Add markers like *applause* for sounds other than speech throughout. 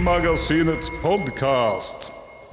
Filmmagasinets podkast.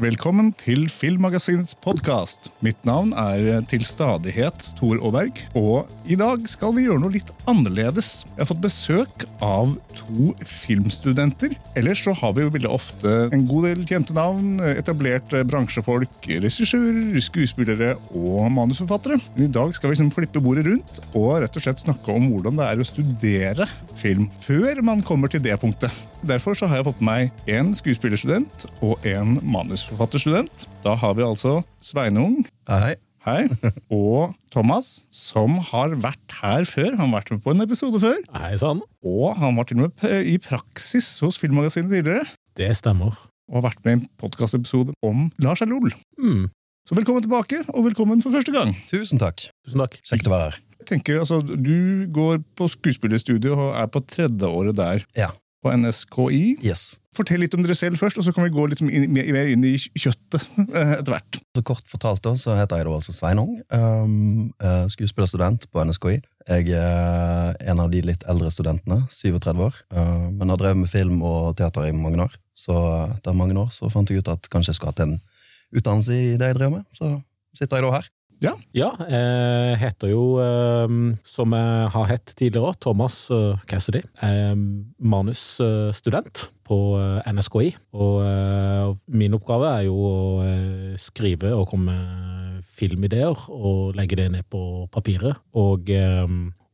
Velkommen til Filmmagasinets podkast. Mitt navn er til stadighet Tor Aaberg, og i dag skal vi gjøre noe litt annerledes. Jeg har fått besøk av to filmstudenter. Ellers så har vi jo veldig ofte en god del kjente navn, etablerte bransjefolk, regissører, skuespillere og manusforfattere. Men i dag skal vi liksom flippe bordet rundt og rett og slett snakke om hvordan det er å studere film før man kommer til det punktet. Derfor så har jeg fått med meg en skuespillerstudent og en manusforfatterstudent. Da har vi altså Sveinung Hei. Hei. *laughs* Og Thomas, som har vært her før. Han har vært med på en episode før. Hei sånn. Og han var til og med i praksis hos Filmmagasinet tidligere. Det stemmer. Og har vært med i en podkastepisode om Lars Alol. Mm. Så velkommen tilbake, og velkommen for første gang. Tusen takk. Tusen takk. Kjekt å være her. Jeg tenker, altså, Du går på skuespillerstudio og er på tredje året der. Ja. På NSKI. Yes. Fortell litt om dere selv først, og så kan vi gå litt mer inn i kjøttet eh, etter hvert. Så kort fortalt da, så heter jeg da altså Sveinung. Um, eh, skuespillerstudent på NSKI. Jeg er en av de litt eldre studentene, 37 år. Uh, men har drevet med film og teater i mange år. Så etter mange år så fant jeg ut at kanskje jeg skulle hatt en utdannelse i det jeg drev med. Så sitter jeg da her. Ja, jeg heter jo, eh, som jeg har hett tidligere, Thomas eh, Cassidy. Jeg er manusstudent på eh, NSKI. Og eh, min oppgave er jo å eh, skrive og komme med filmideer og legge det ned på papiret. Og eh,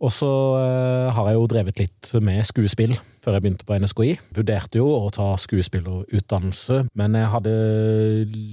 og så eh, har jeg jo drevet litt med skuespill før jeg begynte på NSKI. Vurderte jo å ta skuespillerutdannelse, men jeg hadde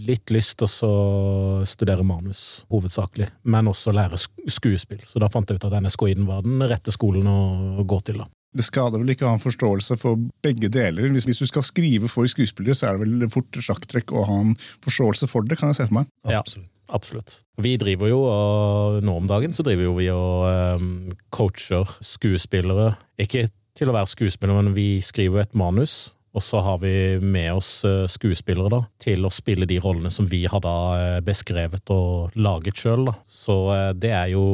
litt lyst til å studere manus, hovedsakelig. Men også lære skuespill. Så da fant jeg ut at NSKI var den rette skolen å gå til. da. Det skader vel ikke å ha en forståelse for begge deler. Hvis, hvis du skal skrive for skuespillere, så er det vel fort sjakktrekk å ha en forståelse for det, kan jeg se for meg. Ja. Absolutt. Absolutt. Vi driver jo, og nå om dagen så driver jo vi og um, coacher skuespillere. Ikke til å være skuespiller, men vi skriver jo et manus. Og så har vi med oss eh, skuespillere da, til å spille de rollene som vi har da eh, beskrevet og laget sjøl. Så eh, det er jo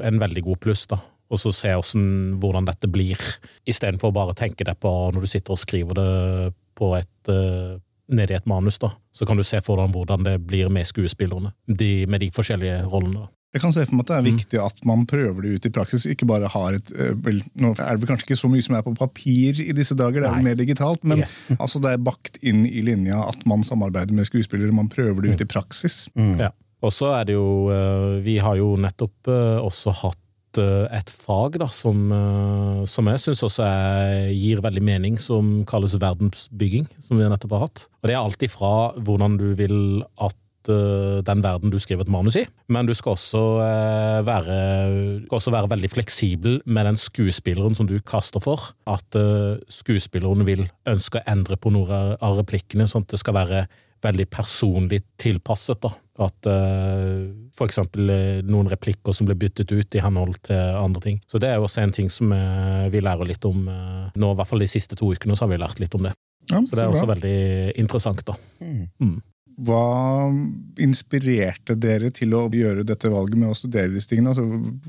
en veldig god pluss, da. Og så se hvordan, hvordan dette blir, istedenfor å bare tenke det på når du sitter og skriver det på et uh, ned i et manus, da, så kan du se for deg hvordan det blir med skuespillerne. De, med de forskjellige rollene. da. Jeg kan se for meg at det er Mm. viktig at man prøver det ut i praksis. Ikke bare har et eh, vel, Nå er det vel kanskje ikke så mye som er på papir i disse dager, det er vel mer digitalt, men Yes. *laughs* altså det er bakt inn i linja at man samarbeider med skuespillere. Man prøver det ut i praksis. Mm. Ja. Og så er det jo eh, Vi har jo nettopp eh, også hatt eh, et fag da, som, eh, som jeg syns også er, gir veldig mening, som kalles verdensbygging, som vi nettopp har hatt. Og det er alt ifra hvordan du vil at eh, den verden du skriver et manus i, men du skal også, være, skal også være veldig fleksibel med den skuespilleren som du kaster for. At skuespilleren vil ønske å endre på noen av replikkene, sånn at det skal være veldig personlig tilpasset. da. At uh, for eksempel eh, noen replikker som blir byttet ut i henhold til andre ting. Så det er jo også en ting som uh, vi lærer litt om uh, nå, i hvert fall de siste to ukene, så har vi lært litt om det. Ja, Så det er bra. også veldig interessant, da. Mm. Hva inspirerte dere til å gjøre dette valget med å studere disse tingene? Altså,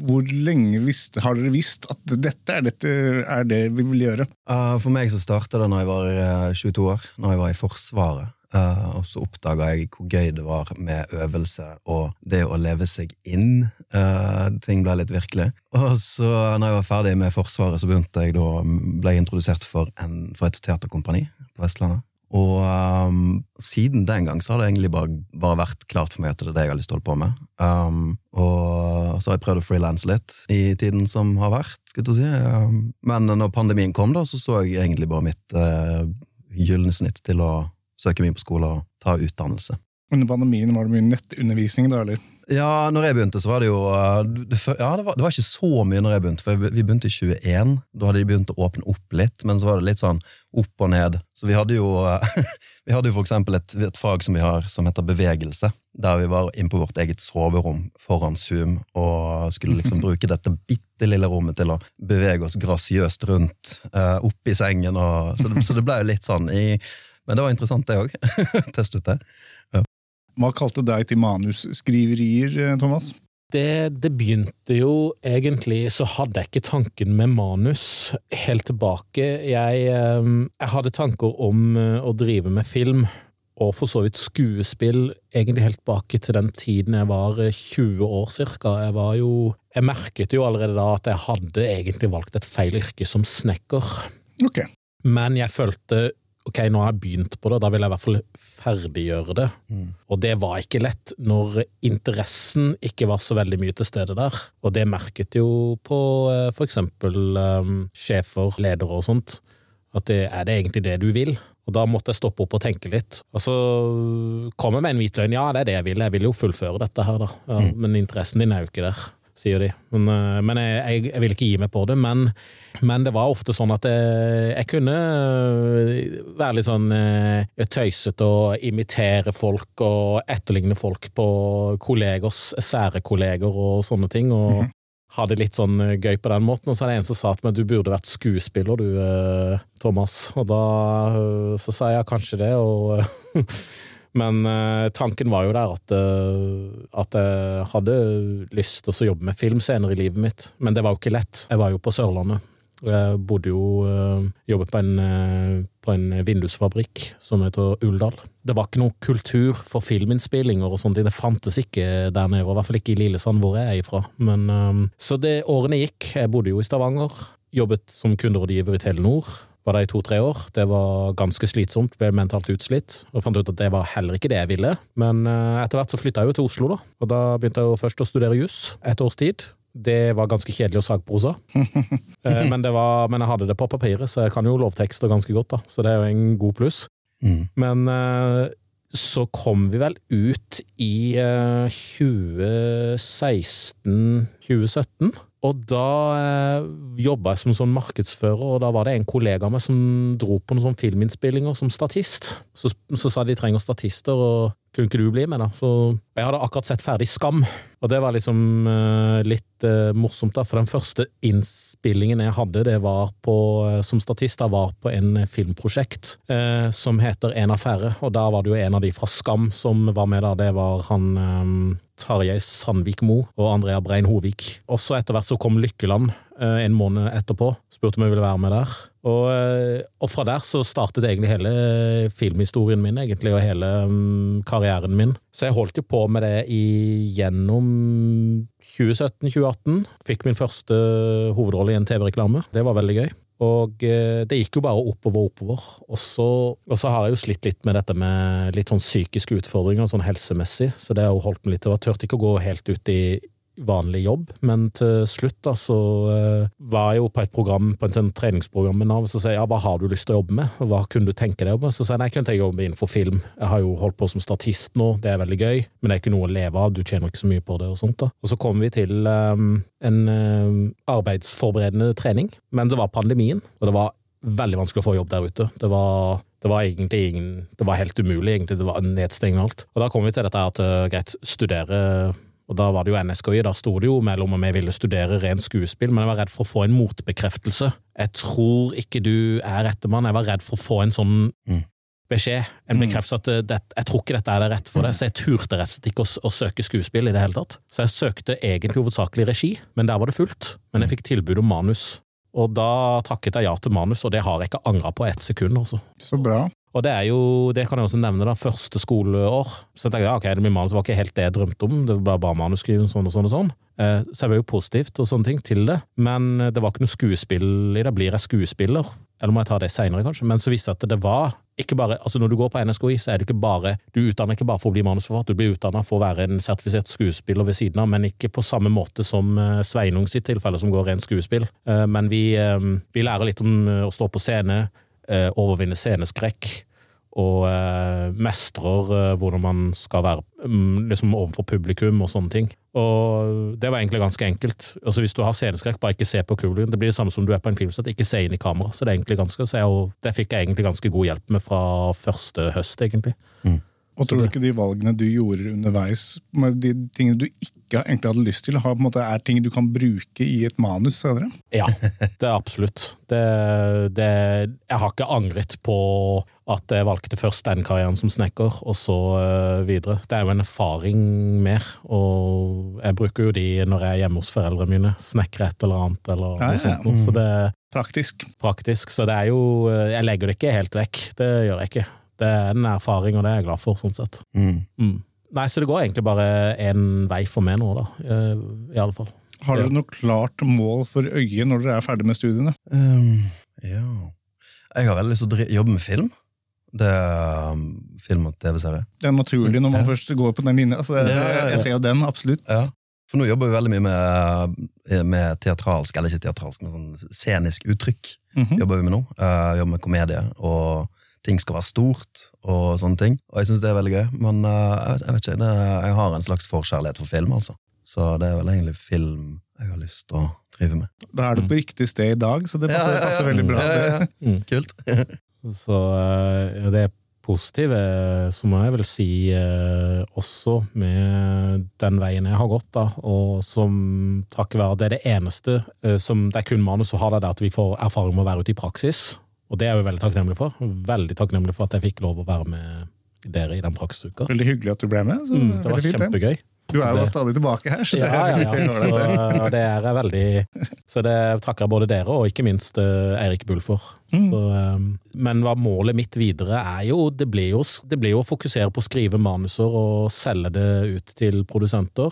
hvor lenge visste, har dere visst at dette er, dette er det vi vil gjøre? Uh, for meg så starta det når jeg var eh, 22 år, når jeg var i Forsvaret. Uh, og så oppdaga jeg hvor gøy det var med øvelse og det å leve seg inn. Ting ble litt virkelig. Og så når jeg var ferdig med Forsvaret, så begynte jeg da, ble jeg introdusert for, en, for et teaterkompani på Vestlandet. Og um, siden den gang så har det egentlig bare, bare vært klart for meg at det er det jeg har lyst til å holde på med. Um, og så har jeg prøvd å frilanse litt i tiden som har vært. skulle du si. Um, men når pandemien kom, da, så så jeg egentlig bare mitt uh, gylne snitt til å søke inn på skole og ta utdannelse. Under pandemien var det mye nettundervisning, da, eller? Ja, når jeg begynte, så var det jo uh, ja, det, var, det var ikke så mye når jeg begynte, for vi begynte i 21. Da hadde de begynt å åpne opp litt, men så var det litt sånn opp og ned. Så vi hadde jo, uh, *laughs* vi hadde jo for eksempel et, et fag som vi har som heter bevegelse, der vi var inne på vårt eget soverom foran Zoom og skulle liksom *laughs* bruke dette bitte lille rommet til å bevege oss grasiøst rundt uh, opp i sengen. Og, så, det, så det ble jo litt sånn i Men det var interessant, det òg. Test ut det. Hva kalte deg til manusskriverier, eh, Thomas? Det, det, begynte jo egentlig Så hadde jeg ikke tanken med manus helt tilbake. Jeg, eh, jeg hadde tanker om eh, å drive med film, og for så vidt skuespill, egentlig helt tilbake til den tiden jeg var 20 år cirka. Jeg var jo Jeg merket jo allerede da at jeg hadde egentlig valgt et feil yrke som snekker. Ok. Men jeg følte ok, nå har jeg begynt på det, da vil jeg i hvert fall ferdiggjøre det. Mm. Og det var ikke lett når interessen ikke var så veldig mye til stede der. Og det merket jo på f.eks. for eksempel um, sjefer, ledere og sånt, at det, er det egentlig det du vil? Og da måtte jeg stoppe opp og tenke litt. Og så kommer jeg med en hvit løgn. Ja, det er det jeg vil, jeg vil jo fullføre dette her, da. Ja, mm. Men interessen din er jo ikke der sier de. Men, eh, men jeg, jeg, vil ikke gi meg på det. Men, men det var ofte sånn at jeg, jeg, kunne eh, være litt sånn eh, tøysete og imitere folk og etterligne folk på kollegers, sære kolleger og sånne ting. og mm -hmm. Hadde litt sånn gøy på den måten, og så er det en som sa at men du burde vært skuespiller du, Thomas. Og da så sa jeg kanskje det, og *laughs* Men uh, tanken var jo der at, uh, at jeg hadde lyst til å jobbe med film senere i livet mitt. Men det var jo ikke lett. Jeg var jo på Sørlandet. Jeg bodde jo uh, Jobbet på en, på en vindusfabrikk som heter Uldal. Det var ikke noe kultur for filminnspillinger og sånt. Det fantes ikke der nede, og i hvert fall ikke i Lillesand, hvor jeg er ifra. Men, så det, årene gikk. Jeg bodde jo i Stavanger. Jobbet som kunderådgiver i Telenor var der i to-tre år. Det var ganske slitsomt, ble mentalt utslitt, og fant ut at det var heller ikke det jeg ville. Men uh, etter hvert så flytta jeg jo til Oslo, da, og da begynte jeg jo først å studere juss et års tid. Det var ganske kjedelig å sagprosa, uh, *laughs* men, men, jeg hadde det på papiret, så jeg kan jo lovtekster ganske godt, da, så det er jo en god pluss. Mm. Men uh, så kom vi vel ut i 2016-2017. Og da eh, jobba jeg som sånn markedsfører, og da var det en kollega av meg som dro på noen sånn filminnspillinger som statist. Så, så sa de trenger statister, og kunne ikke du bli med, da? Så jeg hadde akkurat sett ferdig Skam, og det var liksom eh, litt eh, morsomt, da. For den første innspillingen jeg hadde, det var på, uh, som statist, da var på en filmprosjekt som heter En affære, og da var det jo en av de fra Skam som var med, da. Det var han Tarjei Sandvik Mo og Andrea Brein Hovik. Også etter hvert så kom Lykkeland eh, en måned etterpå. Spurte om jeg ville være med der. Og, eh, og, fra der så startet egentlig hele filmhistorien min, egentlig, og hele um, karrieren min. Så jeg holdt jo på med det i, gjennom 2017-2018. Fikk min første hovedrolle i en TV-reklame. Det var veldig gøy. Og eh, det gikk jo bare oppover og oppover. Og så, har jeg jo slitt litt med dette med litt sånn psykiske utfordringer, sånn helsemessig, så det har jo holdt meg litt Jeg Tørte ikke å gå helt ut i vanlig jobb, men til slutt da så uh, var jeg jo på et program, på en sånn treningsprogram med Nav, så sier ja, hva har du lyst til å jobbe med, hva kunne du tenke deg å jobbe med? Så sier jeg nei, jeg kunne tenke å jobbe innenfor film, jeg har jo holdt på som statist nå, det er veldig gøy, men det er ikke noe å leve av, du tjener ikke så mye på det og sånt da. Og så kom vi til um, en um, arbeidsforberedende trening, men det var pandemien, og det var veldig vanskelig å få jobb der ute. Det var det var egentlig ingen Det var helt umulig, egentlig. Det var nedstengende alt. Og da kom vi til dette at greit, studere og da var det jo NSKI, da sto det jo mellom om jeg ville studere rent skuespill, men jeg var redd for å få en motbekreftelse. Jeg tror ikke du er rette mann, jeg var redd for å få en sånn mm. beskjed, en mm. bekreftelse at eh, det, jeg tror ikke dette er det rette for deg, så jeg turte rett og slett ikke å, å, søke skuespill i det hele tatt. Så jeg søkte egentlig hovedsakelig regi, men der var det fullt. Men jeg fikk tilbud om manus. Og da takket jeg ja til manus, og det har jeg ikke angra på ett sekund. Altså. Så bra. Og det er jo, det kan jeg også nevne, da, første skoleår. Så jeg tenkte ja, ok, det blir manus, var ikke helt det jeg drømte om, det var bare manusskriving sånn og sånn og sånn. Eh, så jeg var jo positivt og sånne ting til det, men eh, det var ikke noe skuespill i det. Blir jeg skuespiller? Eller må jeg ta det seinere, kanskje? Men så viste det at det var ikke bare Altså, når du går på NSKI, så er det ikke bare Du utdanner ikke bare for å bli manusforfatter, du blir utdanna for å være en sertifisert skuespiller ved siden av, men ikke på samme måte som eh, Sveinung sitt tilfelle, som går rent skuespill. Men vi, vi lærer litt om å stå på scene, overvinne sceneskrekk og eh, mestrer eh, hvordan man skal være mm, liksom overfor publikum og sånne ting. Og det var egentlig ganske enkelt. Altså Hvis du har sceneskrekk, bare ikke se på publikum. Det blir det samme som du er på en filmsett, ikke se inn i kamera. Så det er egentlig ganske, så jeg, det fikk jeg egentlig ganske god hjelp med fra første høst, egentlig. Mm. Og tror du ikke de valgene du gjorde underveis, med de tingene du ikke egentlig hadde lyst til, har, på en måte, er ting du kan bruke i et manus senere? Ja, det er absolutt. Det, det, jeg har ikke angret på at jeg valgte først den karrieren som snekker, og så uh, videre. Det er jo en erfaring mer, og jeg bruker jo de når jeg er hjemme hos foreldrene mine. Snekre et eller annet, eller Ja, noe ja. mm. Så det er Praktisk. praktisk. Så det er jo uh, Jeg legger det ikke helt vekk. Det gjør jeg ikke. Det er en erfaring, og det er jeg glad for, sånn sett. Mm. Mm. Nei, så det går egentlig bare én vei for meg nå, da. Uh, I alle fall. Har dere Ja. noe klart mål for øyet når dere er ferdig med studiene? Um, ja Jeg har veldig lyst til å jobbe med film. Det er um, film og TV-serie. Det er naturlig når man Ja. først går på den linja. Altså, Ja. Jeg ser jo den, absolutt. Ja. For nå jobber vi veldig mye med, med teatralsk, eller ikke teatralsk, men sånn scenisk uttrykk. Mhm. jobber vi med nå. Uh, jobber med komedie, og ting skal være stort, og sånne ting. Og jeg syns det er veldig gøy, men uh, jeg, vet- ikke, det, jeg har en slags forkjærlighet for film, altså. Så det er vel egentlig film jeg har lyst til å drive med. Da er du på riktig sted i dag, så det passer, passer veldig bra. Det. Kult. *laughs* Så ja, det positive, som jeg vil si eh, også med den veien jeg har gått, da, og som takket være det er det eneste eh, som det er kun manus som har det, det er at vi får erfaring med å være ute i praksis. Og det er jeg jo veldig takknemlig for. Veldig takknemlig for at jeg fikk lov å være med dere i den praksisuka. Veldig hyggelig at du ble med. Så Mm, det var kjempegøy. Du er jo Det- stadig tilbake her, så det Ja, ja, ja. Så det. er jeg veldig Så det takker jeg både dere og ikke minst eh, Eirik Bull for. Mm. Så, eh, men hva målet mitt videre er jo det, blir jo det blir jo å fokusere på å skrive manuser og selge det ut til produsenter.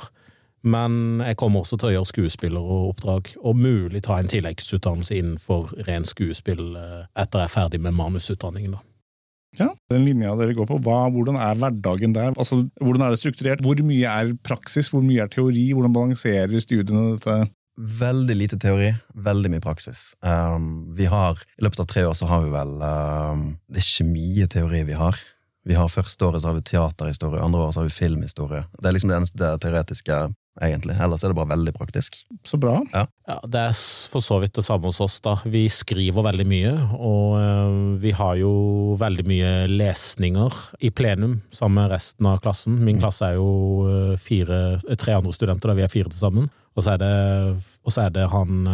Men jeg kommer også til å gjøre skuespilleroppdrag, og mulig ta en tilleggsutdannelse innenfor ren skuespill eh, etter jeg er ferdig med manusutdanningen. da. Ja, Den linja dere går på, hva, hvordan er hverdagen der? Altså, Hvordan er det strukturert? Hvor mye er praksis, hvor mye er teori? Hvordan balanserer studiene dette? Veldig lite teori, veldig mye praksis. Um, vi har, I løpet av tre år så har vi vel um, Det er ikke mye teori vi har. Vi har Første året så har vi teaterhistorie, andre året så har vi filmhistorie. Det er liksom det eneste teoretiske, egentlig. Ellers er det bare veldig praktisk. Så bra. Ja, Det er for så vidt det samme hos oss. da. Vi skriver veldig mye, og eh, vi har jo veldig mye lesninger i plenum sammen med resten av klassen. Min klasse er jo eh, fire, eh, tre andre studenter, da vi er fire til sammen. Og så er det, og så er det han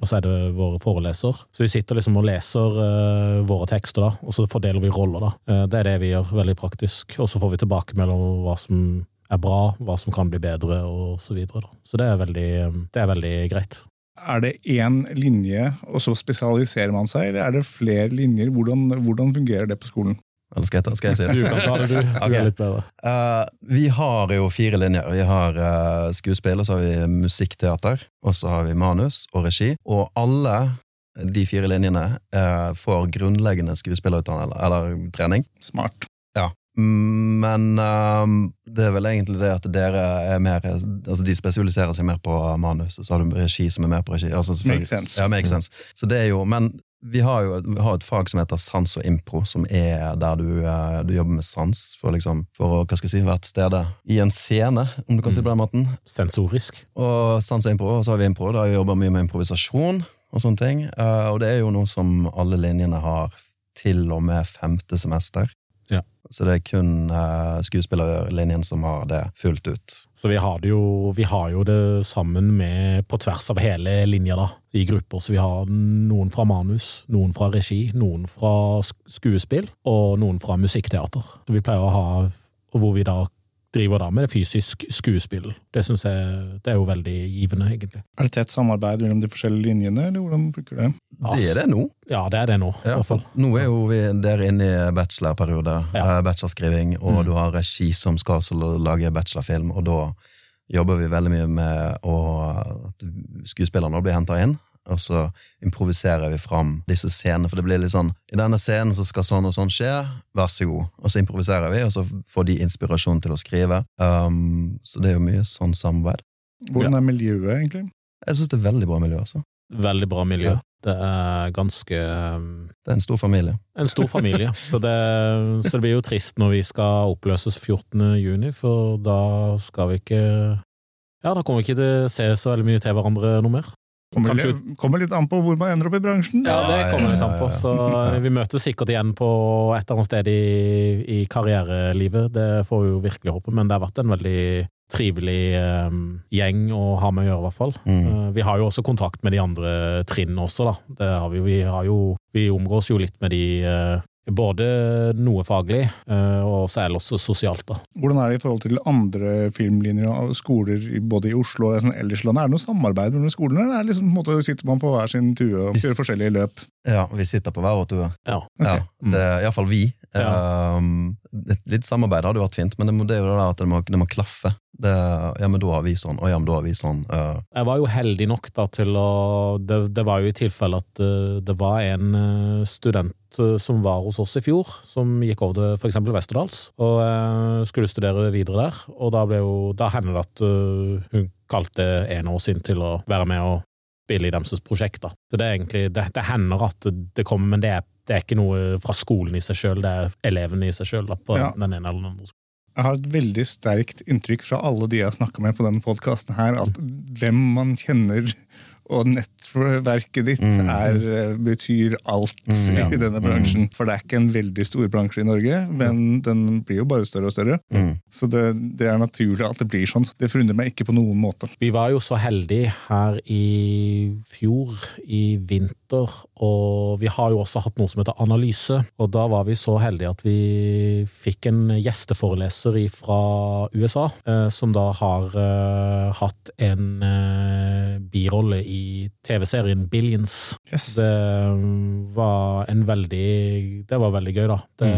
Og så er det våre foreleser. Så vi sitter liksom og leser våre tekster, da, og så fordeler vi roller, da. Det er det vi gjør, veldig praktisk. Og så får vi tilbakemelding om hva som er bra, hva som kan bli bedre, og så videre. Da. Så det er veldig, det er veldig greit. Er det én linje, og så spesialiserer man seg, eller er det flere linjer? Hvordan, hvordan fungerer det på skolen? Eller skal jeg, ta, skal jeg si det? Du kan ta det, du. *laughs* Du er litt bedre. Uh, vi har jo fire linjer. Vi har uh, skuespill, og så har vi musikkteater, og så har vi manus og regi. Og alle de fire linjene uh, får grunnleggende skuespillerutdanning eller, eller trening. Smart. Ja. Men ehm, det er vel egentlig det at dere er mer Altså de spesialiserer seg mer på manus, og så har du regi som er mer på regi. Altså, Makes sense. Ja, makes sense. Så det er jo, men vi har jo vi har et fag som heter sans og impro, som er der du, eh, du jobber med sans for, liksom, for å hva skal jeg si, være til stede i en scene, om du kan si det på den måten. Sensorisk. Og sans og impro, og så har vi impro. Da har vi jobba mye med improvisasjon og sånne ting. Eh, og det er jo noe som alle linjene har til og med femte semester. Ja. Så det er kun uh, skuespillerlinjen som har det fullt ut. Så vi har, det jo, vi har jo det sammen med på tvers av hele linja, da, i grupper. Så vi har noen fra manus, noen fra regi, noen fra skuespill, og noen fra musikkteater. Så vi pleier å ha, og hvor vi da driver da med det fysisk skuespill. Det synes jeg det er jo veldig givende, egentlig. Er det tett samarbeid mellom de forskjellige linjene, eller hvordan funker det? Det er det nå. Ja, det er det nå, i Ja, nå er jo vi der inne i bachelorperiode, Ja. eh, bachelorskriving, og Mm. du har regi som skal lage bachelorfilm, og da jobber vi veldig mye med å at skuespillerne blir henta inn. Og så improviserer vi fram disse scenene, for det blir litt sånn I denne scenen så skal sånn og sånn skje, vær så god. Og så improviserer vi, og så får de inspirasjon til å skrive. Um, så det er jo mye sånn samarbeid. Hvordan er miljøet, egentlig? Jeg syns det er veldig bra miljø, altså. Veldig bra miljø. Ja. Det er ganske um, Det er en stor familie. En stor familie, *laughs* så det, så det blir jo trist når vi skal oppløses 14. juni, for da skal vi ikke Ja, da kommer vi ikke til å se så veldig mye til hverandre noe mer. Kommer, Kanskje- litt, kommer litt an på hvor man ender opp i bransjen. Ja, det kommer litt an på, så vi møtes sikkert igjen på et eller annet sted i, i karrierelivet. Det får vi jo virkelig håpe, men det har vært en veldig trivelig um, gjeng å ha med å gjøre, i hvert fall. Mm. Uh, vi har jo også kontakt med de andre trinnene også, da. Det har vi, jo- vi, har jo, vi omgås jo litt med de eh, Både noe faglig, eh, og særlig ellers sosialt, da. Hvordan er det i forhold til andre filmlinjer og skoler både i Oslo og sånn ellers i landet? Er det noe samarbeid mellom skolene? Eller er det liksom, på en måte, sitter man på hver sin tue og gjør forskjellige løp? Ja, vi sitter på hver vår tue. Ja. Ja, det er iallfall vi. Ja. Um, litt samarbeid hadde jo vært fint, men det, må, det er jo det at det må, det må klaffe. Det, ja, men da har vi sånn, og ja, men da har vi sånn. Uh, Jeg var jo heldig nok da til å Det, det var jo i tilfelle at uh, det var en uh, student som var hos oss i fjor, som gikk over til f.eks. Westerdals, og skulle studere videre der. Og da ble jo Da hender det at hun kalte en av oss inn til å være med og spille i deres prosjekt, da. Så det er egentlig Det, det hender at det kommer, men det er, det er ikke noe fra skolen i seg sjøl, det er elevene i seg sjøl, på Ja. den ene eller den andre skolen. Jeg har et veldig sterkt inntrykk fra alle de jeg har snakka med på denne podkasten at hvem man kjenner og nettverket ditt Mm. er, eh, betyr alt Mm, ja. i denne bransjen. For det er ikke en veldig stor bransje i Norge, men den blir jo bare større og større. mm. Så det, det er naturlig at det blir sånn. Det forundrer meg ikke på noen måte. Vi var jo så heldige her i fjor, i vinter, og vi har jo også hatt noe som heter Analyse. Og da var vi så heldige at vi fikk en gjesteforeleser fra USA, eh, som da har eh, hatt en birolle i TV-serien Billions. Yes. Det var en veldig Det var veldig gøy, da. Det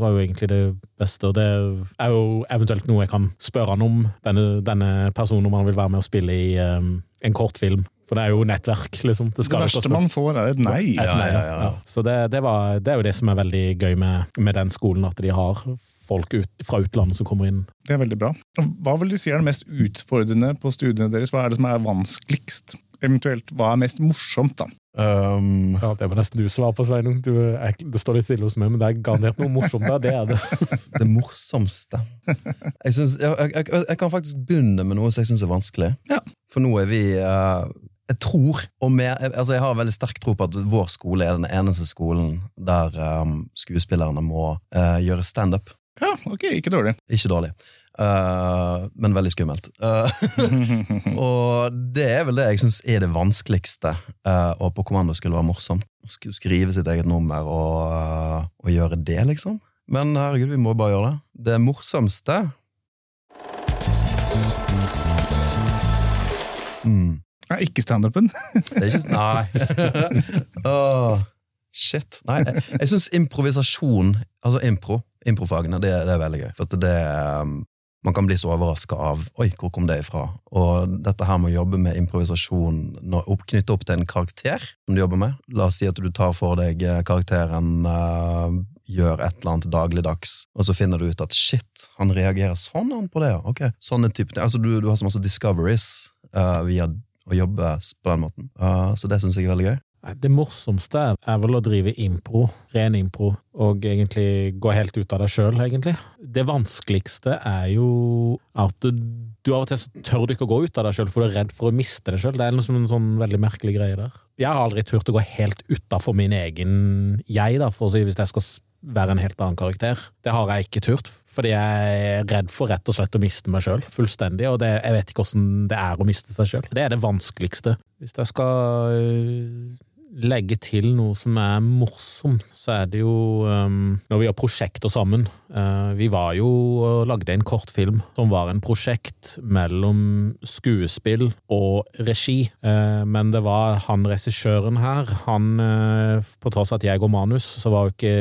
var jo egentlig det beste. Og det er jo eventuelt noe jeg kan spørre han om, denne, denne personen, om han vil være med og spille i um, en kortfilm. For det er jo nettverk, liksom. Det, Det verste man får, er et nei. et Ja, nei, ja, ja, ja. Så det, det, var, det er jo det som er veldig gøy med, med den skolen, at de har folk ut, fra utlandet som kommer inn. Det er veldig bra. Hva vil du si er det mest utfordrende på studiene deres? Hva er det som er vanskeligst? Eventuelt, hva er mest morsomt, da? Um, Ja, Det var nesten du som var på, Sveinung. Du, jeg, det står litt stille hos meg, men det er garantert noe morsomt der. Det er det. *laughs* det morsomste jeg, synes, jeg, jeg, jeg, jeg kan faktisk begynne med noe som jeg syns er vanskelig. Ja. For nå er vi uh, Jeg tror, og med, altså jeg har veldig sterk tro på at vår skole er den eneste skolen der um, skuespillerne må uh, gjøre standup. Ja, ok, ikke dårlig. Ikke dårlig, eh, men veldig skummelt. Uh, *laughs* og det er vel det jeg syns er det vanskeligste, Uh, og på kommando skulle være morsomt. Å Skrive sitt eget nummer og, eh, og gjøre det, liksom. Men herregud, vi må bare gjøre det. Det morsomste mm. Ikke standupen. Det er ikke Nei. *laughs* oh, shit. Nei, jeg, jeg syns improvisasjon, altså impro, improfagene, det, det er veldig gøy. For det Man kan bli så overraska av Oi, hvor kom det ifra? Og dette her med å jobbe med improvisasjon knyttet opp til en karakter som du jobber med. La oss si at du tar for deg eh, karakteren uh, gjør et eller annet dagligdags, og så finner du ut at shit, han reagerer sånn han på det. ok. Sånne type. Altså, du, du har så masse discoveries uh, via å jobbe på den måten. Uh, så det syns jeg er veldig gøy. Det morsomste er vel å drive impro, ren impro, og egentlig gå helt ut av deg sjøl, egentlig. Det vanskeligste er jo at du, du av og til tør du ikke å gå ut av deg sjøl, for du er redd for å miste deg sjøl. Det er liksom en sånn veldig merkelig greie der. Jeg har aldri turt å gå helt utafor min egen jeg, da, for å si, hvis jeg skal være en helt annen karakter. Det har jeg ikke turt, fordi jeg er redd for rett og slett å miste meg sjøl fullstendig, og det, jeg vet ikke åssen det er å miste seg sjøl. Det er det vanskeligste. Hvis jeg skal øh, legge til noe som er morsomt, så er det jo um, når vi har prosjekter sammen. Uh, vi var jo og lagde en kortfilm som var en prosjekt mellom skuespill og regi. Uh, men det var han regissøren her, han uh, På tross av at jeg går manus, så var jo ikke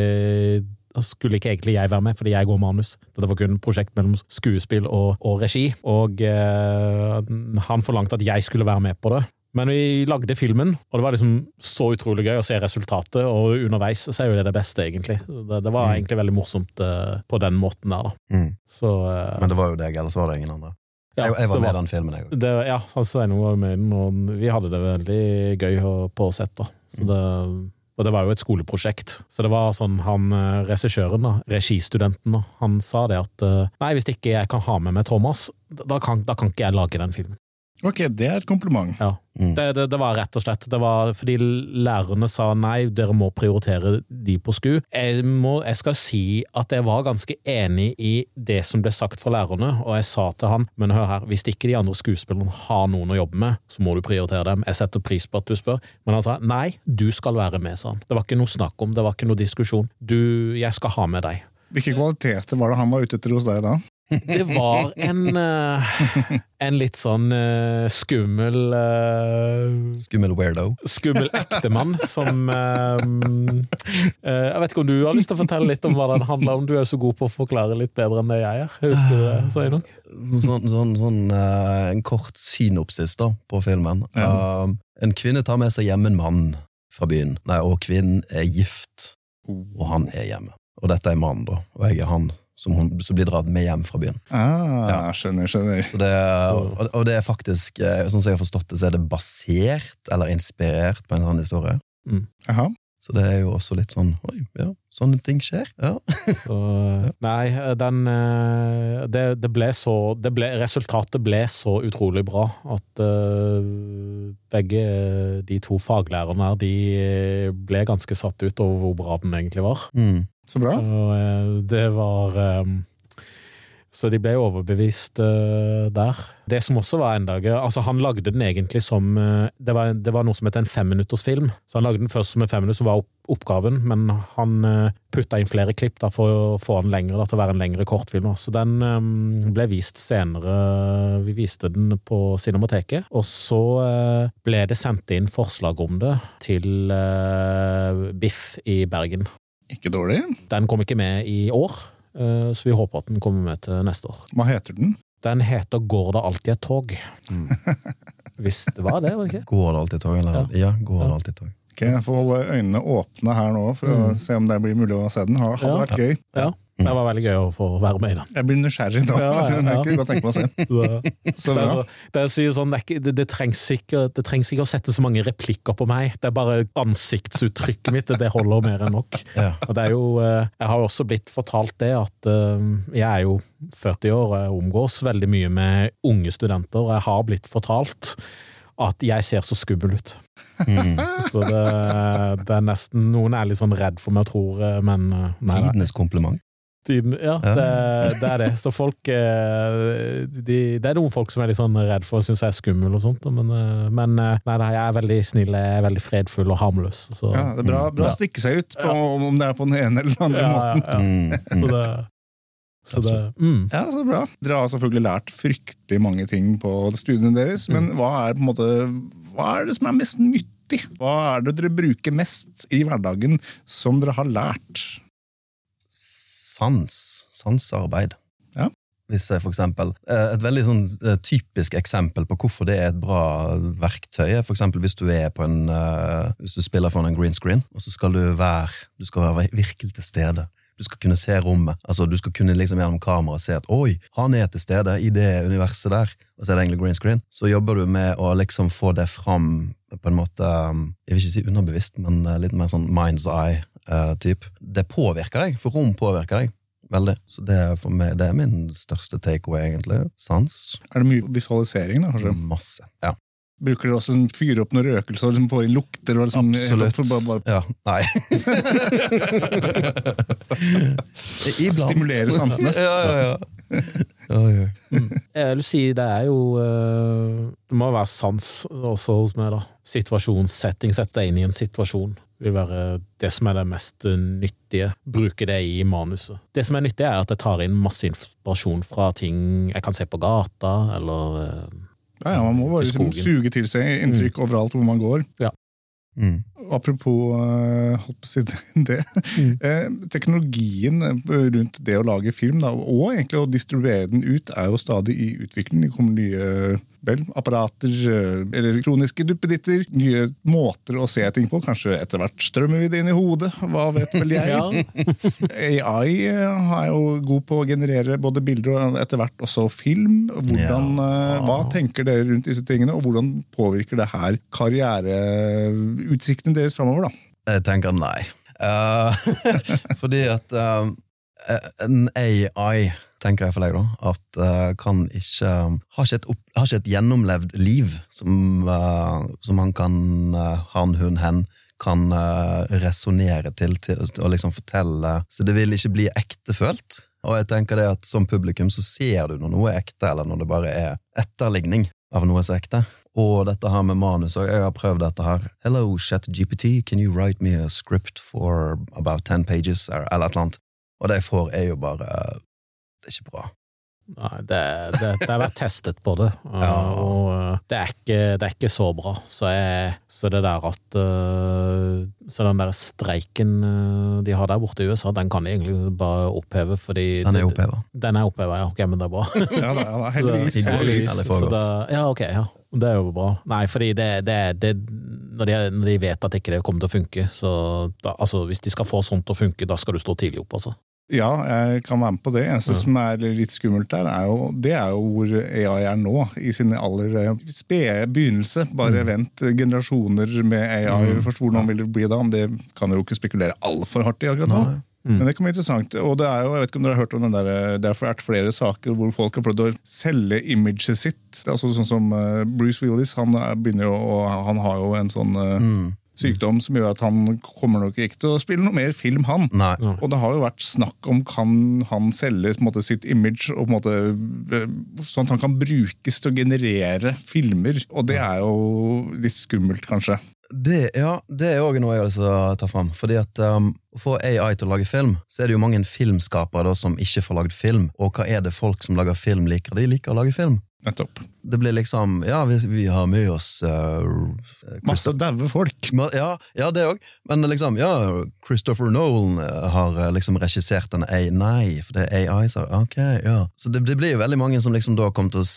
skulle ikke egentlig jeg være med, fordi jeg går manus. Dette var kun prosjekt mellom skuespill og, og regi, og eh, han forlangte at jeg skulle være med på det. Men vi lagde filmen, og det var liksom så utrolig gøy å se resultatet, og underveis så er jo det det beste, egentlig. Det, det var Mm. egentlig veldig morsomt uh, på den måten der, da. Mm. Så uh, Men det var jo deg, ellers var det ingen andre. ja, jeg, jeg var med i den filmen, jeg òg. ja, han Sveinung var med i den, og vi hadde det veldig gøy på sett. da. Så det, og det var jo et skoleprosjekt. Så det var sånn han eh, regissøren, da, registudenten, da, han sa det at nei, hvis ikke jeg kan ha med meg Thomas, da kan, da kan ikke jeg lage den filmen. Ok, det er et kompliment. Ja. Mm. Det, det, det var rett og slett det var fordi lærerne sa nei, dere må prioritere de på SKU. Jeg, må, jeg skal si at jeg var ganske enig i det som ble sagt fra lærerne, og jeg sa til han men hør her, hvis ikke de andre skuespillerne har noen å jobbe med, så må du prioritere dem. Jeg setter pris på at du spør, men han sa nei, du skal være med, sa han. Det var ikke noe snakk om, det var ikke noe diskusjon. Du, jeg skal ha med deg. Hvilke kvaliteter var det han var ute etter hos deg da? Det var en, eh, en litt sånn eh, skummel eh, Skummel weirdo. skummel ektemann som Jeg vet ikke om du har lyst til å fortelle litt om hva den handler om? Du er jo så god på å forklare litt bedre enn det jeg er. Husker du det, nok. Sånn, sånn, sånn eh, en kort synopsis da, på filmen. Ja. En kvinne tar med seg hjem en mann fra byen, Nei, og kvinnen er gift, og han er hjemme. Og dette er mannen, da, og jeg er han som, hun, som blir dratt med hjem fra byen. Ah, Ja. Skjønner, skjønner. Så det, og, og det er faktisk, eh, sånn som jeg har forstått det, så er det basert eller inspirert på en sånn historie. Jaha. Så det er jo også litt sånn Oi, ja, sånne ting skjer. Ja. *laughs* Så, nei, den eh, det, det ble så det ble, Resultatet ble så utrolig bra at uh, begge de to faglærerne her, de ble ganske satt ut over hvor bra den egentlig var. Mm. Så bra. Og eh, det var eh, Så de ble overbevist eh, der. Det som også var enda gøy Altså, han lagde den egentlig som det, var, det var noe som het en femminuttersfilm. Så han lagde den først som en femminutt, som var oppgaven, men han putta inn flere klipp da, for å få den lengre, da, til å være en lengre kortfilm. Så den ble vist senere. Vi viste den på Cinemateket. Og så ble det sendt inn forslag om det til Biff i Bergen. Ikke dårlig. Den kom ikke med i år, eh, så vi håper at den kommer med til neste år. Hva heter den? Den heter Går det alltid et tog? Mm. *laughs* Hvis det var det, var det ikke? Går det alltid et tog, eller? Ja, går det alltid et tog. Ok, Jeg får holde øynene åpne her nå for å Mm. se om det blir mulig å se den. Ha- Hadde Ja. vært gøy. Ja. Det var veldig gøy å få være med i den. Jeg blir nysgjerrig nå. *laughs* Ja, ja, Den er ja. ikke godt tenke meg å se. *laughs* Så, Så det, er så, det, er sånn, det, ikke, det, det, trengs ikke, det trengs ikke å sette så mange replikker på meg. Det er bare ansiktsuttrykket mitt. Det holder mer enn nok. *laughs* Ja. Og det er jo, eh, jeg har jo også blitt fortalt det at eh, jeg er jo 40 år og jeg omgås veldig mye med unge studenter. og Jeg har blitt fortalt at jeg ser så skummel ut. Mm. Så det, det er nesten Noen er litt sånn redd for meg, tror jeg, men eh, nei. Tidenes kompliment. Ja, det, det er det. Så folk eh, de, Det er noen folk som er litt sånn redd for og synes jeg er skummel og sånt, men, eh, men eh, nei, nei, jeg er veldig snill, jeg er veldig fredfull og harmløs. Så, Ja, det er bra, bra Ja. å stikke seg ut, på, om det er på den ene eller den andre ja, måten. ja, Mm. Så Mm. det, så det mm. Ja, så bra. Dere har selvfølgelig lært fryktelig mange ting på studiene deres, men hva er på en måte Hva er det som er mest nyttig? Hva er det dere bruker mest i hverdagen som dere har lært? Sans. Sansarbeid. Ja. Hvis jeg for eksempel eh, Et veldig sånn eh, typisk eksempel på hvorfor det er et bra verktøy, er for eksempel hvis du er på en eh, Hvis du spiller foran en green screen, og så skal du være Du skal være virkelig til stede. Du skal kunne se rommet. Altså, du skal kunne liksom gjennom kamera se at oi, han er til stede i det universet der, og så er det egentlig green screen. Så jobber du med å liksom få det fram på en måte Jeg vil ikke si underbevisst, men litt mer sånn mind's eye-type. det påvirker deg, for rom påvirker deg. Veldig. Så det er, for meg, det er min største takeaway, egentlig. Sans. Er det mye visualisering, da, kanskje? Masse. Ja. Bruker dere også sånn, fyre opp noen røkelser og liksom får inn lukter? Og liksom, Absolutt. For bare, bare Ja. Nei. *laughs* Iblant. Stimulere sansene. *laughs* Ja, ja, ja. Oh, yeah. mm. Jeg vil si det er jo eh, Det må være sans også hos meg, da. Situasjonssetting. Sette deg inn i en situasjon. Vil være det som er det mest nyttige. Bruke det i manuset. Det som er nyttig, er at jeg tar inn masse inspirasjon fra ting jeg kan se på gata, eller eh, Ja, ja, man må bare liksom, suge til seg inntrykk overalt hvor man går. Mm. Apropos å si *laughs* det. Mm. teknologien rundt det å lage film, da, og egentlig å distribuere den ut, er jo stadig i utvikling. Det kommer nye vel, apparater, eh, elektroniske duppeditter, nye måter å se ting på. Kanskje etter hvert strømmer vi det inn i hodet, hva vet vel *laughs* jeg. AI eh, er jo god på å generere både bilder og etter hvert også film. Hvordan, eh, hva tenker dere rundt disse tingene, og hvordan påvirker det her karriereutsiktene deres framover? Jeg tenker nei. Uh, *laughs* fordi at eh, en AI tenker jeg for deg, da. At uh, kan ikke Har ikke et, opp, har ikke et gjennomlevd liv som, uh, som han kan Han, hun, hen kan uh, resonnere til, til og liksom fortelle Så det vil ikke bli ektefølt. Og jeg tenker det at som publikum så ser du når noe er ekte, eller når det bare er etterligning av noe som er ekte. Og dette her med manus, og jeg har prøvd dette her. Hello, ChatGPT, can you write me a script for about ten pages? Eller et eller annet. Og det jeg får, er jo bare Det er ikke bra. Nei, det, det, det har vært testet på det, *laughs* Ja. og uh, det er, ikke, det er ikke så bra. Så, jeg, så det der at Så den der streiken de har der borte i USA, den kan de egentlig bare oppheve, fordi Den er det- oppheva. Den er oppheva, ja. Ok, men det er bra. Ja da, ja da heldigvis. Så, heldigvis. Så da- ja, ok, ja. Det er jo bra. Nei, fordi det, det, det når, de, når de vet at ikke det kommer til å funke, så da, altså, hvis de skal få sånt til å funke, da skal du stå tidlig opp, altså. Ja, jeg kan være med på det. Eneste Ja. som er litt skummelt der, er jo, det er jo hvor AI er nå. I sin aller eh, spede begynnelse. Bare vent generasjoner med AI. Mm. Først hvordan vil det bli da? Men Det kan jo ikke spekulere altfor hardt i akkurat nå. Nei. Mm. Men det kan bli interessant. Og det er jo, jeg vet ikke om dere har hørt om den der, eh, det har vært flere saker hvor folk har prøvd å selge imaget sitt. Det er altså sånn som eh, Bruce Willis, han, er- begynner jo, han har jo en sånn eh, Mm. sykdom som gjør at han kommer nok ikke til å spille noe mer film, han. Nei. Og det har jo vært snakk om kan han selge på en måte, sitt image, og på en måte, eh, sånn at han kan brukes til å generere filmer. Og det er jo litt skummelt, kanskje. Det, ja, det er òg noe jeg har lyst til å ta fram. Fordi at um, få AI til å lage film, så er det jo mange filmskapere da, som ikke får lagd film. Og hva er det folk som lager film, liker? De liker å lage film. Nettopp. Det blir liksom Ja, vi, vi har med oss uh, Masse daue folk. Ja, ja det òg. Men liksom, ja, Christopher Nolan eh, har eh, liksom regissert en AI. Nei, for det er AI, så ok, ja. Så det, det blir jo veldig mange som liksom da kommer til å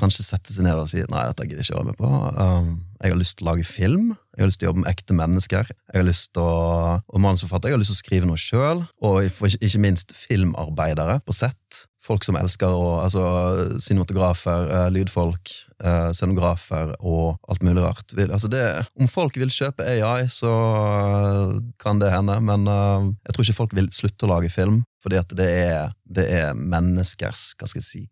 kanskje sette seg ned og si nei, dette gidder jeg ikke å være med på. Um, jeg har lyst til å lage film. Jeg har lyst til å jobbe med ekte mennesker. Jeg har lyst til å, og manusforfatter, jeg har lyst til å skrive noe sjøl. Og ikke, minst filmarbeidere på sett. Folk som elsker å Altså cinematografer, eh, lydfolk, eh, scenografer og alt mulig rart. Altså det, om folk vil kjøpe AI, så eh, kan det hende, men jeg tror ikke folk vil slutte å lage film, fordi at det er, det er menneskers, hva skal jeg si,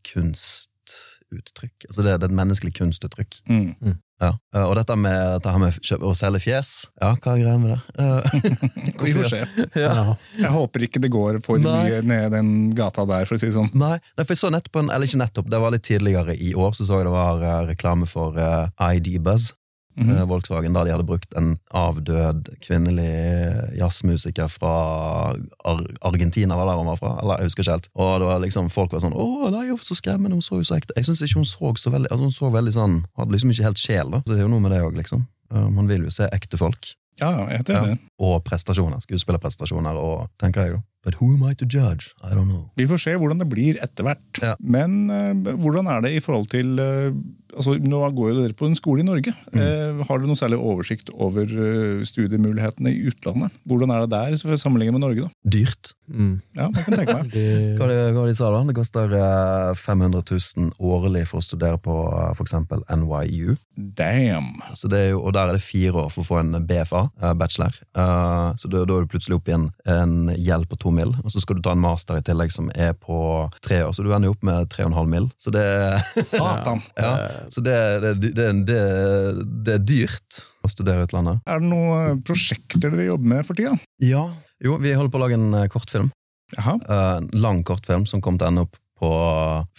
kunstuttrykk. Altså det, det er et menneskelig kunstuttrykk. Mm. Ja. Eh, Og dette med, dette med kjøp, å selge fjes, ja, hva er greia med det? Eh, *laughs* Vi får *laughs* se. *laughs* ja. Jeg håper ikke det går for Nei. mye ned den gata der, for å si det sånn. Nei, nei, for jeg så nettopp en, eller ikke nettopp, det var litt tidligere i år, så så jeg det var eh, reklame for uh, ID Buzz, Mhm. -hmm. Volkswagen, da de hadde brukt en avdød kvinnelig jazzmusiker fra Ar Argentina, var der hun var fra, eller jeg husker ikke helt. Og det var liksom, folk var sånn 'Å, nei, så skremmende, hun så jo så ekte Jeg syns ikke hun så så veldig altså Hun så veldig sånn Hadde liksom ikke helt sjel, da. Så det er jo noe med det òg, liksom. Eh, Man vil jo se ekte folk. Ja, jeg er det. Ja. Og prestasjoner. Skuespillerprestasjoner, og tenker jeg, da. But who am I to judge? I don't know. Vi får se hvordan det blir etter hvert. Ja. Men uh, hvordan er det i forhold til uh, altså Nå går jo dere på en skole i Norge. Mm. Uh, har dere noe særlig oversikt over studiemulighetene i utlandet? Hvordan er det der sammenlignet med Norge? da? Dyrt. Mm. Ja, man kan tenke meg. *laughs* De, Hva er det, hva var det de sa da? Det koster eh, 500 000 årlig for å studere på for eksempel NYU. Damn! Så det er jo, og der er det fire år for å få en BFA, bachelor. Eh, så da, da er du plutselig oppe i en, en gjeld på to mil, og så skal du ta en master i tillegg som er på tre år, så du ender jo opp med tre og en halv mil. Så det, Satan! *laughs* ja, så det, det, det, det, det er dyrt å studere i utlandet. Er det noen prosjekter dere jobber med for tida? Ja. Jo, vi holder på å lage en eh, kortfilm. Jaha. Eh, En lang kortfilm som kommer til å ende opp på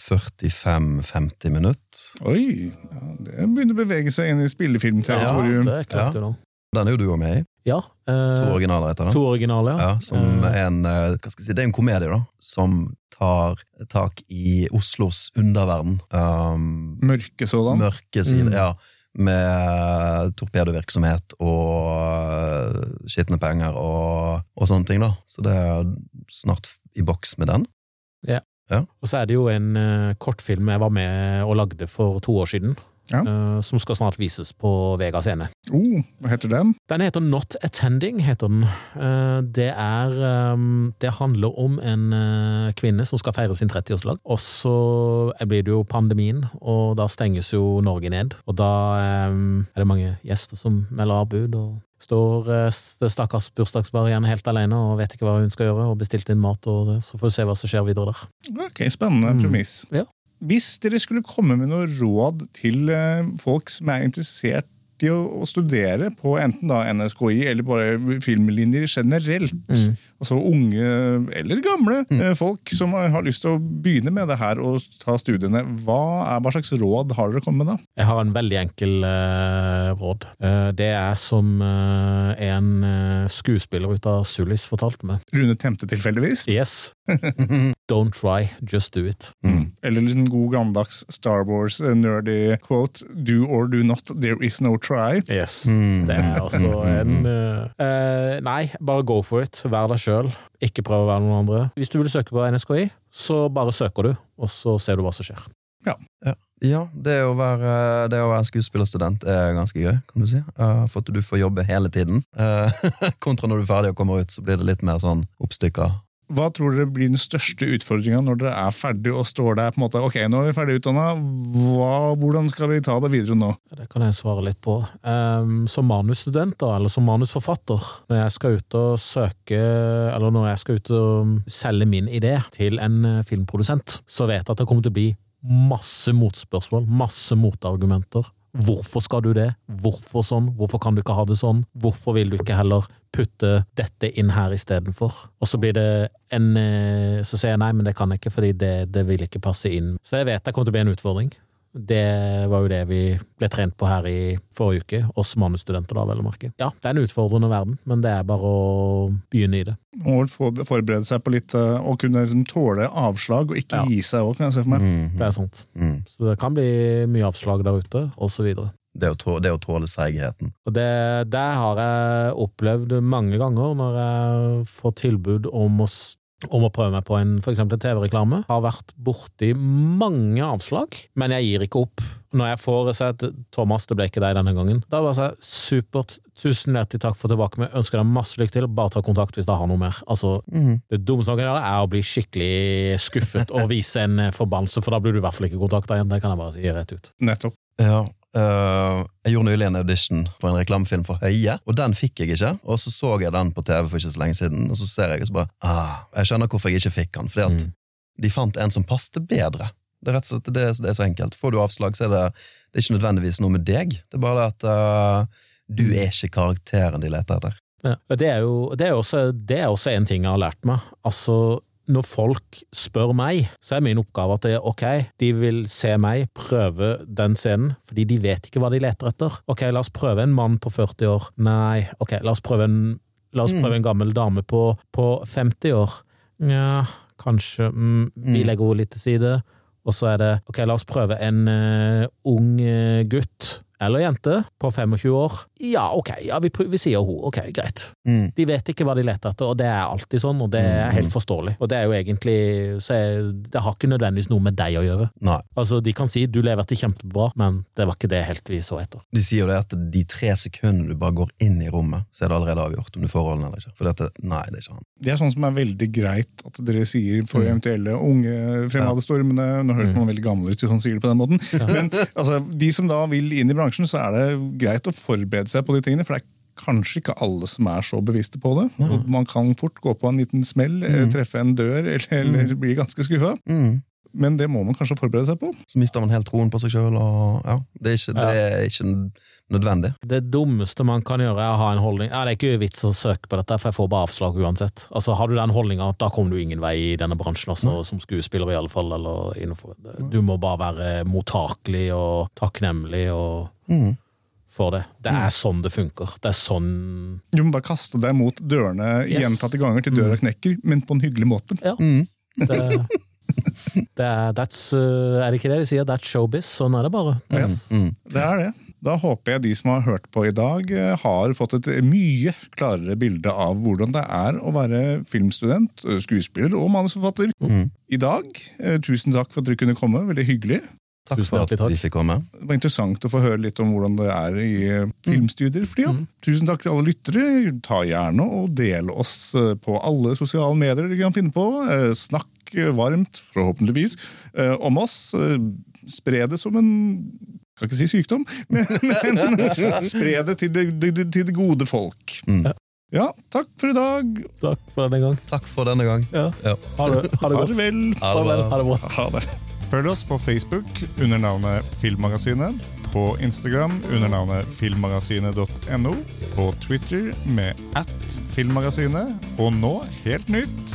45-50 minutter. Oi! Ja, det begynner å bevege seg inn i ja, det er klart, det, da. Den er jo du òg med i. Ja. To Eh, originaler heter den. to originaler, ja. Ja, som Eh, en, eh, hva skal jeg si, det er en komedie da, som tar tak i Oslos underverden. Um, Mørke sådan. mørke side, Mm. ja. Med torpedovirksomhet og uh, skitne penger og, og sånne ting, da. Så det er snart i boks med den. Ja Og så er det jo en eh, kortfilm jeg var med og lagde for to år siden, Ja. uh, som skal snart vises på Vega scene. Oh, hva heter den? Den heter Not Attending, heter den. Uh, Det er um, Det handler om en uh, kvinne som skal feire sin 30-årslag, og så blir det jo pandemien, og da stenges jo Norge ned. Og da um, er det mange gjester som melder avbud, og Står det stakkars bursdagsbar igjen helt alene og vet ikke hva hun skal gjøre, og bestilt inn mat, og så får vi se hva som skjer videre der. Ok, Spennende Mm. premiss. Ja. Hvis dere skulle komme med noe råd til eh, folk som er interessert i å, studere på enten da NSKI eller bare filmlinjer generelt, Mm. altså unge eller gamle mm. folk som har lyst til å begynne med det her og ta studiene, hva, er, hva slags råd har dere kommet med da? Jeg har en veldig enkel uh, råd. Uh, det er som uh, en eh, skuespiller ut av Sulis fortalte meg. Rune Temte tilfeldigvis? Yes. *laughs* *laughs* Don't try, just do it. Mm. Eller en god gammeldags Star Wars eh, nerdy quote Do or do not, there is no try. Yes. Mm. Det er altså en eh, eh, Nei, bare go for it. Vær deg sjøl. Ikke prøv å være noen andre. Hvis du vil søke på NSKI, så bare søker du, og så ser du hva som skjer. Ja, det å være, det å være skuespillerstudent er ganske gøy, kan du si. For at du får jobbe hele tiden. Eh, *laughs* kontra når du er ferdig og kommer ut, så blir det litt mer sånn oppstykka. Hva tror dere blir den største utfordringa når dere er ferdig og står der på en måte, ok, nå er vi ferdig utdanna, hvordan skal vi ta det videre nå? Det kan jeg svare litt på. Um, som manusstudent, eller som manusforfatter, når jeg skal ut og søke, eller når jeg skal ut og selge min idé til en eh, filmprodusent, så vet jeg at det kommer til å bli masse motspørsmål, masse motargumenter. Hvorfor skal du det? Hvorfor sånn? Hvorfor kan du ikke ha det sånn? Hvorfor vil du ikke heller putte dette inn her istedenfor? Og så blir det en eh, Så sier jeg nei, men det kan jeg ikke, fordi det, det vil ikke passe inn. Så jeg vet det kommer til å bli en utfordring. Det var jo det vi ble trent på her i forrige uke, oss manusstudenter da, vel å merke. Ja, det er en utfordrende verden, men det er bare å begynne i det. Man må forberede seg på litt og kunne liksom tåle avslag og ikke Ja. gi seg òg, kan jeg se for meg. Det er sant. Mm. Så det kan bli mye avslag der ute, og så videre. Det, å tå, det å tåle seigheten. Og det, det har jeg opplevd mange ganger når jeg får tilbud om å, om å prøve meg på en, for eksempel en TV-reklame. Har vært borti mange avslag, men jeg gir ikke opp. Når jeg får si at Thomas, det ble ikke deg denne gangen, da bare sånn supert, tusen hjertelig takk for tilbake med, ønsker deg masse lykke til, bare ta kontakt hvis du har noe mer. Altså, det dummeste man kan gjøre, er å bli skikkelig skuffet og vise en forbannelse, for da blir du i hvert fall ikke kontakta igjen, det kan jeg bare si rett ut. Nettopp. Ja. Eh, jeg gjorde nylig en audition for en reklamefilm for Høie, og den fikk jeg ikke. Og så så jeg den på TV for ikke så lenge siden, og så ser jeg og så bare ah, Jeg skjønner hvorfor jeg ikke fikk den, fordi at Mm. de fant en som passet bedre. Det er rett og slett det, det er så enkelt. Får du avslag, så er det, det er ikke nødvendigvis noe med deg. Det er bare det at uh, du er ikke karakteren de leter etter. Ja. Det er jo det er også, det er også en ting jeg har lært meg. Altså, når folk spør meg, så er min oppgave at det er ok, de vil se meg prøve den scenen, fordi de vet ikke hva de leter etter. Ok, la oss prøve en mann på 40 år. Nei, ok, la oss prøve en, oss prøve en gammel dame på, på 50 år. Ja, kanskje mm, Vi Mm. legger henne litt til side. Og så er det ok, la oss prøve en uh, ung uh, gutt eller jente på 25 år. Ja, ok, ja, vi, vi sier hun. Ok, greit. Mm. De vet ikke hva de leter etter, og det er alltid sånn, og det er helt forståelig. Og det er jo egentlig så er, Det har ikke nødvendigvis noe med deg å gjøre. Nei. Altså, De kan si du leverte kjempebra, men det var ikke det helt vi så etter. De sier jo det at de tre sekundene du bare går inn i rommet, så er det allerede avgjort om du får rollen eller ikke. For dette, nei, det er ikke han. Det er sånn som er veldig greit at dere sier for Mm. eventuelle unge fremadstormende. Nå høres man veldig gammel ut hvis man sier det på den måten. Men altså, de som da vil inn i bransjen, så er det greit å forberede seg på de tingene. For det er kanskje ikke alle som er så bevisste på det. Og man kan fort gå på en liten smell, mm. treffe en dør eller, eller bli ganske skuffa. Mm. Men det må man kanskje forberede seg på. Så mister man helt troen på seg sjøl, ja, det er ikke, det er ikke nødvendig. Det dummeste man kan gjøre, er å ha en holdning ja, Det er ikke vits å søke på dette, for jeg får bare avslag uansett. Altså, Har du den holdninga at da kommer du ingen vei i denne bransjen, også, som skuespiller i alle fall, eller innenfor Du må bare være mottakelig og takknemlig og Mm. for det. Det er sånn det funker. Det er sånn Du må bare kaste deg mot dørene Yes. gjentatte ganger til døra knekker, men på en hyggelig måte. Ja. Mm. Det, det er, that's, uh, er det ikke det de sier? That's showbiz. Sånn er det bare. That's, Mm. Det er det. Da håper jeg de som har hørt på i dag, eh, har fått et mye klarere bilde av hvordan det er å være filmstudent, eh, skuespiller og manusforfatter. Mm. I dag, eh, tusen takk for at dere kunne komme. Veldig hyggelig. Takk Tusen for at vi fikk komme. Det var interessant å få høre litt om hvordan det er i eh, filmstudier for tida. Tusen takk til alle lyttere. Ta gjerne og del oss på alle sosiale medier dere kan finne på. Snakk varmt, forhåpentligvis, om oss. Spre det som en skal ikke si sykdom, *laughs* men, men spre det til det, det, til det gode folk. Mm. Ja, takk for i dag. Takk for denne gang. Takk for denne gang. Ja. Ja. Ha det, ha det Ha det vel. Ha det bra. Ha det bra. Ha det. Følg oss på Facebook under navnet Filmmagasinet, på Instagram under navnet filmmagasinet.no, på Twitter med at filmmagasinet, og nå, helt nytt,